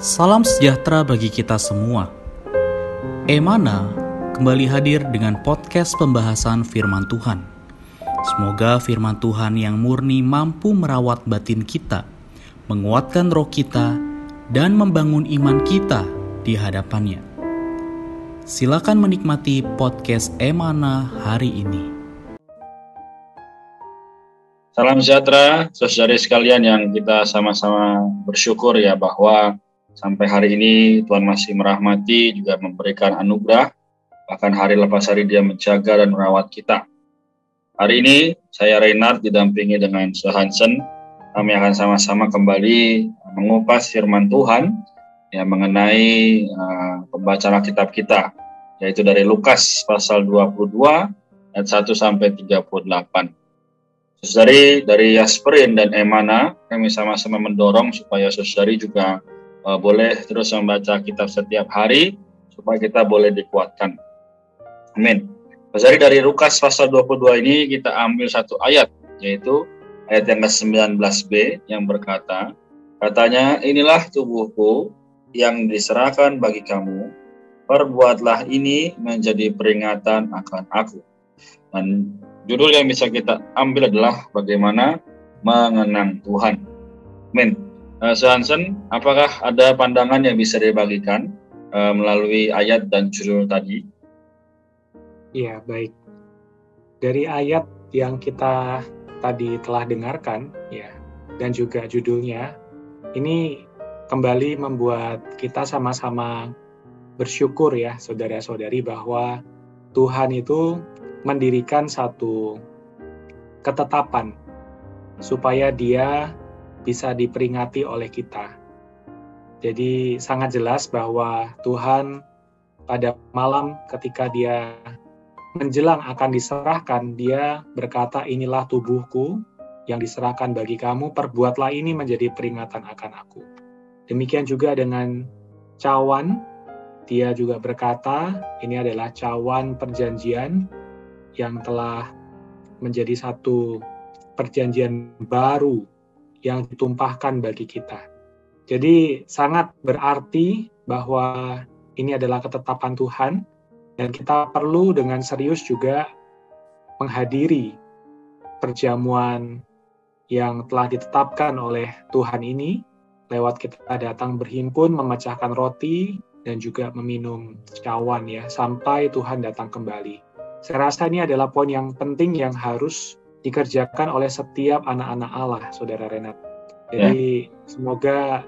Salam sejahtera bagi kita semua. Emana kembali hadir dengan podcast pembahasan firman Tuhan. Semoga firman Tuhan yang murni mampu merawat batin kita, menguatkan roh kita, dan membangun iman kita di hadapannya. Silakan menikmati podcast Emana hari ini. Salam sejahtera, saudara sekalian yang kita sama-sama bersyukur ya bahwa Sampai hari ini Tuhan masih merahmati, juga memberikan anugerah, bahkan hari lepas hari dia menjaga dan merawat kita. Hari ini saya Reinhard didampingi dengan Sir Hansen. Kami akan sama-sama kembali mengupas firman Tuhan yang mengenai uh, pembacaan kitab kita, yaitu dari Lukas pasal 22 ayat 1 sampai 38. Saudari dari Yasperin dan Emana, kami sama-sama mendorong supaya saudari juga uh, boleh terus membaca kitab setiap hari supaya kita boleh dikuatkan. Amin. Jadi dari Lukas pasal 22 ini kita ambil satu ayat yaitu ayat yang ke-19b yang berkata, katanya inilah tubuhku yang diserahkan bagi kamu, perbuatlah ini menjadi peringatan akan aku. Dan judul yang bisa kita ambil adalah bagaimana mengenang Tuhan. Amin. Uh, apakah ada pandangan yang bisa dibagikan uh, melalui ayat dan judul tadi? Iya, baik. Dari ayat yang kita tadi telah dengarkan, ya, dan juga judulnya, ini kembali membuat kita sama-sama bersyukur ya, saudara-saudari, bahwa Tuhan itu mendirikan satu ketetapan supaya Dia bisa diperingati oleh kita. Jadi sangat jelas bahwa Tuhan pada malam ketika dia menjelang akan diserahkan, dia berkata, inilah tubuhku yang diserahkan bagi kamu, perbuatlah ini menjadi peringatan akan aku. Demikian juga dengan cawan, dia juga berkata, ini adalah cawan perjanjian yang telah menjadi satu perjanjian baru yang ditumpahkan bagi kita. Jadi sangat berarti bahwa ini adalah ketetapan Tuhan dan kita perlu dengan serius juga menghadiri perjamuan yang telah ditetapkan oleh Tuhan ini lewat kita datang berhimpun memecahkan roti dan juga meminum cawan ya sampai Tuhan datang kembali. Saya rasa ini adalah poin yang penting yang harus dikerjakan oleh setiap anak-anak Allah, Saudara Renat. Jadi ya. semoga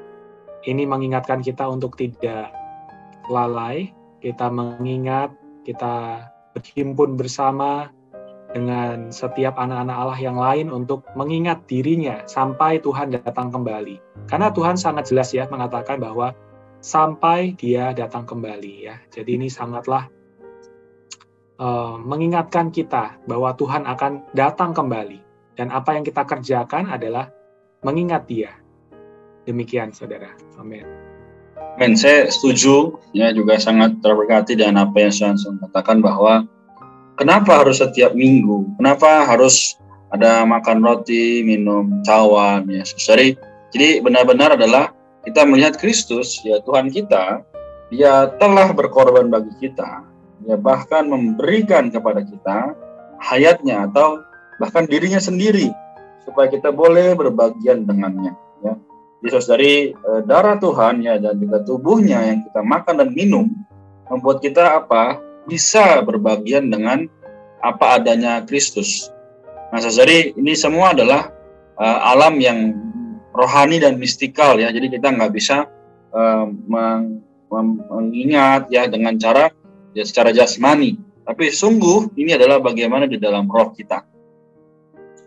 ini mengingatkan kita untuk tidak lalai, kita mengingat, kita berhimpun bersama dengan setiap anak-anak Allah yang lain untuk mengingat dirinya sampai Tuhan datang kembali. Karena Tuhan sangat jelas ya mengatakan bahwa sampai dia datang kembali ya. Jadi ini sangatlah uh, mengingatkan kita bahwa Tuhan akan datang kembali dan apa yang kita kerjakan adalah mengingat Dia. Demikian, saudara. Amin. Amin. Saya setuju, ya juga sangat terberkati dengan apa yang saya katakan bahwa kenapa harus setiap minggu, kenapa harus ada makan roti, minum cawan, ya saudari. Jadi benar-benar adalah kita melihat Kristus, ya Tuhan kita, dia telah berkorban bagi kita, ya bahkan memberikan kepada kita hayatnya atau bahkan dirinya sendiri supaya kita boleh berbagian dengannya ya. Yesus dari e, darah Tuhan ya dan juga tubuhnya yang kita makan dan minum membuat kita apa? bisa berbagian dengan apa adanya Kristus. Nah, saudari ini semua adalah e, alam yang rohani dan mistikal ya. Jadi kita nggak bisa e, meng, mengingat ya dengan cara ya secara jasmani. Tapi sungguh ini adalah bagaimana di dalam roh kita.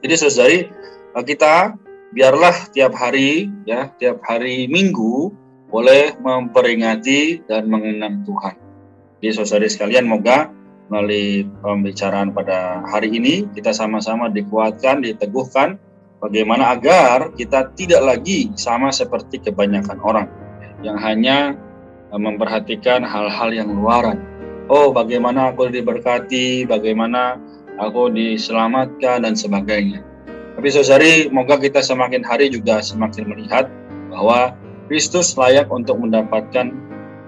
Jadi saudari kita biarlah tiap hari ya tiap hari Minggu boleh memperingati dan mengenang Tuhan. Jadi saudari sekalian moga melalui pembicaraan pada hari ini kita sama-sama dikuatkan, diteguhkan bagaimana agar kita tidak lagi sama seperti kebanyakan orang yang hanya memperhatikan hal-hal yang luaran. Oh, bagaimana aku diberkati, bagaimana aku diselamatkan dan sebagainya. Tapi saudari, moga kita semakin hari juga semakin melihat bahwa Kristus layak untuk mendapatkan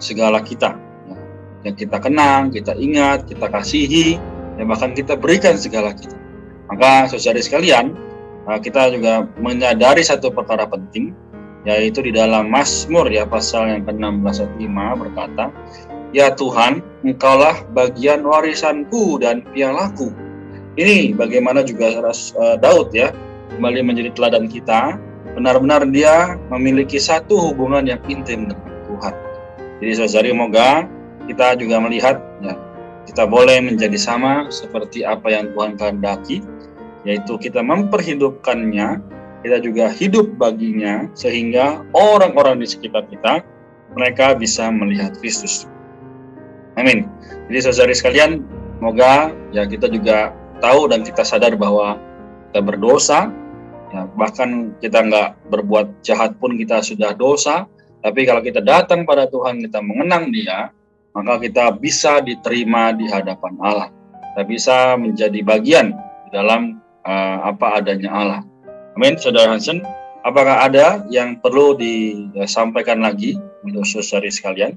segala kita. Ya, yang kita kenang, kita ingat, kita kasihi, dan bahkan kita berikan segala kita. Maka saudara sekalian, uh, kita juga menyadari satu perkara penting, yaitu di dalam Mazmur ya pasal yang ke-16 ayat 5 berkata, Ya Tuhan, Engkaulah bagian warisanku dan pialaku. Ini bagaimana juga uh, Daud ya, kembali menjadi teladan kita, benar-benar dia memiliki satu hubungan yang intim dengan Tuhan. Jadi saudari moga kita juga melihat ya, kita boleh menjadi sama seperti apa yang Tuhan kehendaki, yaitu kita memperhidupkannya, kita juga hidup baginya sehingga orang-orang di sekitar kita mereka bisa melihat Kristus. Amin. Jadi saudari sekalian, semoga ya kita juga tahu dan kita sadar bahwa kita berdosa, Ya, bahkan kita nggak berbuat jahat pun kita sudah dosa, tapi kalau kita datang pada Tuhan, kita mengenang Dia, maka kita bisa diterima di hadapan Allah. Kita bisa menjadi bagian di dalam uh, apa adanya Allah. Amin, Saudara Hansen. Apakah ada yang perlu disampaikan lagi untuk saudari sekalian?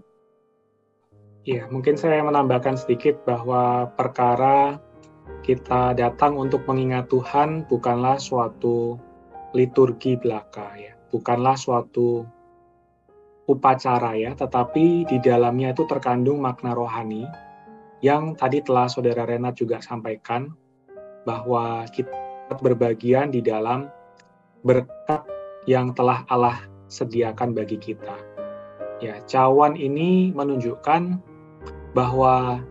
Iya, mungkin saya menambahkan sedikit bahwa perkara kita datang untuk mengingat Tuhan bukanlah suatu liturgi belaka ya, bukanlah suatu upacara ya, tetapi di dalamnya itu terkandung makna rohani yang tadi telah saudara Renat juga sampaikan bahwa kita berbagian di dalam berkat yang telah Allah sediakan bagi kita. Ya, cawan ini menunjukkan bahwa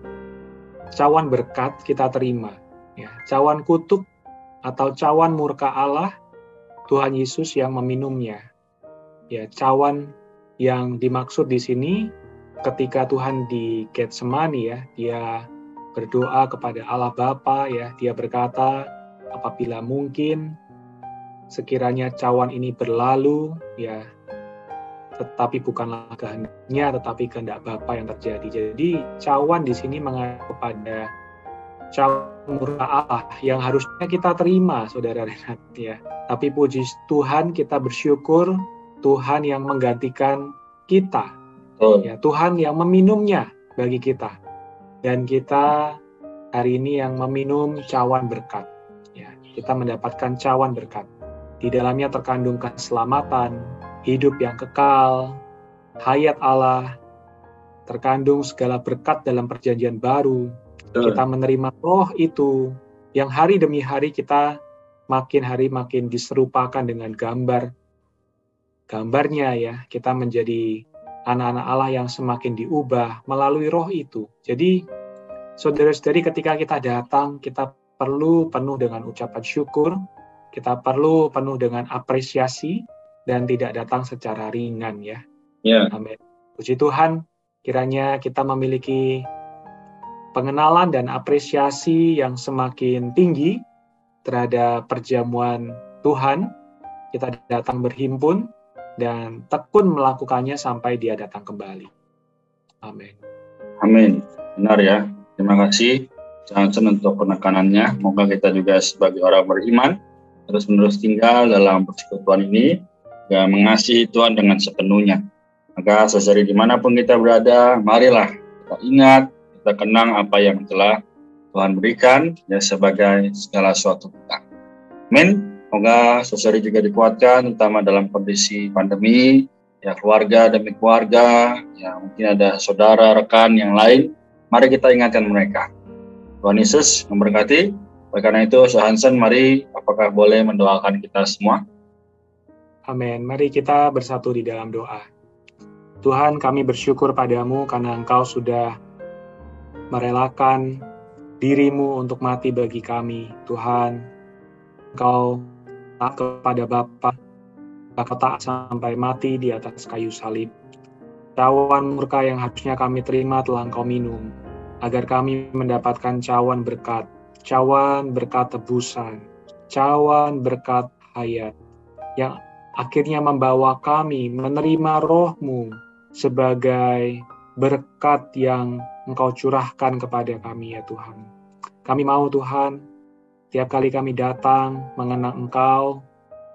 cawan berkat kita terima. Ya, cawan kutuk atau cawan murka Allah Tuhan Yesus yang meminumnya. Ya, cawan yang dimaksud di sini ketika Tuhan di Getsemani ya, dia berdoa kepada Allah Bapa ya, dia berkata apabila mungkin sekiranya cawan ini berlalu ya tetapi bukanlah kehendaknya tetapi kehendak Bapa yang terjadi. Jadi cawan di sini mengaku kepada cawan murka Allah yang harusnya kita terima Saudara Renat ya. Tapi puji Tuhan kita bersyukur Tuhan yang menggantikan kita. Oh. Ya, Tuhan yang meminumnya bagi kita. Dan kita hari ini yang meminum cawan berkat. Ya, kita mendapatkan cawan berkat. Di dalamnya terkandung keselamatan, hidup yang kekal, hayat Allah, terkandung segala berkat dalam perjanjian baru. Kita menerima roh itu yang hari demi hari kita makin hari makin diserupakan dengan gambar gambarnya ya. Kita menjadi anak-anak Allah yang semakin diubah melalui roh itu. Jadi saudara-saudari ketika kita datang, kita perlu penuh dengan ucapan syukur, kita perlu penuh dengan apresiasi, dan tidak datang secara ringan ya. Ya. Amin. Puji Tuhan, kiranya kita memiliki pengenalan dan apresiasi yang semakin tinggi terhadap perjamuan Tuhan. Kita datang berhimpun dan tekun melakukannya sampai dia datang kembali. Amin. Amin. Benar ya. Terima kasih Johnson untuk penekanannya. Semoga kita juga sebagai orang beriman terus-menerus tinggal dalam persekutuan ini juga mengasihi Tuhan dengan sepenuhnya. Maka seseri di mana pun kita berada, marilah kita ingat, kita kenang apa yang telah Tuhan berikan ya sebagai segala sesuatu kita. Amin. Semoga seseri juga dikuatkan, terutama dalam kondisi pandemi, ya keluarga demi keluarga, ya mungkin ada saudara, rekan yang lain. Mari kita ingatkan mereka. Tuhan Yesus memberkati. Oleh karena itu, Hansen, mari apakah boleh mendoakan kita semua? Amin. Mari kita bersatu di dalam doa. Tuhan, kami bersyukur padamu karena Engkau sudah merelakan dirimu untuk mati bagi kami. Tuhan, Engkau tak kepada Bapa, tak sampai mati di atas kayu salib. Cawan murka yang harusnya kami terima telah Engkau minum, agar kami mendapatkan cawan berkat, cawan berkat tebusan, cawan berkat hayat, yang akhirnya membawa kami menerima rohmu sebagai berkat yang engkau curahkan kepada kami ya Tuhan. Kami mau Tuhan, tiap kali kami datang mengenang engkau,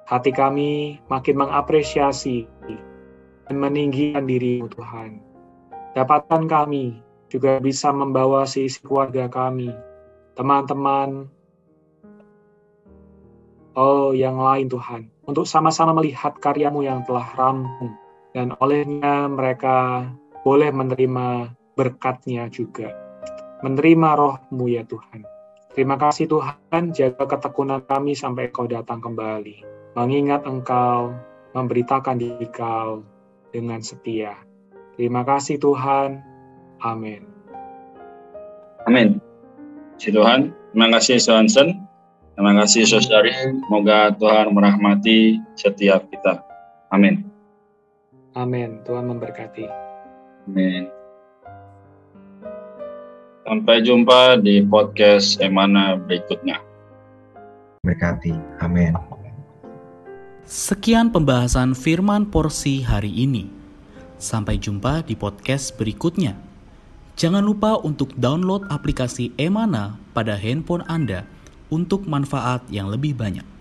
hati kami makin mengapresiasi dan meninggikan diri Tuhan. Dapatkan kami juga bisa membawa seisi keluarga kami, teman-teman, oh yang lain Tuhan, untuk sama-sama melihat karyamu yang telah rampung, dan olehnya mereka boleh menerima berkatnya juga. Menerima rohmu ya Tuhan. Terima kasih Tuhan, jaga ketekunan kami sampai Kau datang kembali. Mengingat Engkau, memberitakan diri Kau dengan setia. Terima kasih Tuhan. Amin. Amin. Si Tuhan, terima kasih Johnson. Terima kasih Saudari. Semoga Tuhan merahmati setiap kita. Amin. Amin. Tuhan memberkati. Amin. Sampai jumpa di podcast Emana berikutnya. Berkati. Amin. Sekian pembahasan firman porsi hari ini. Sampai jumpa di podcast berikutnya. Jangan lupa untuk download aplikasi Emana pada handphone Anda untuk manfaat yang lebih banyak.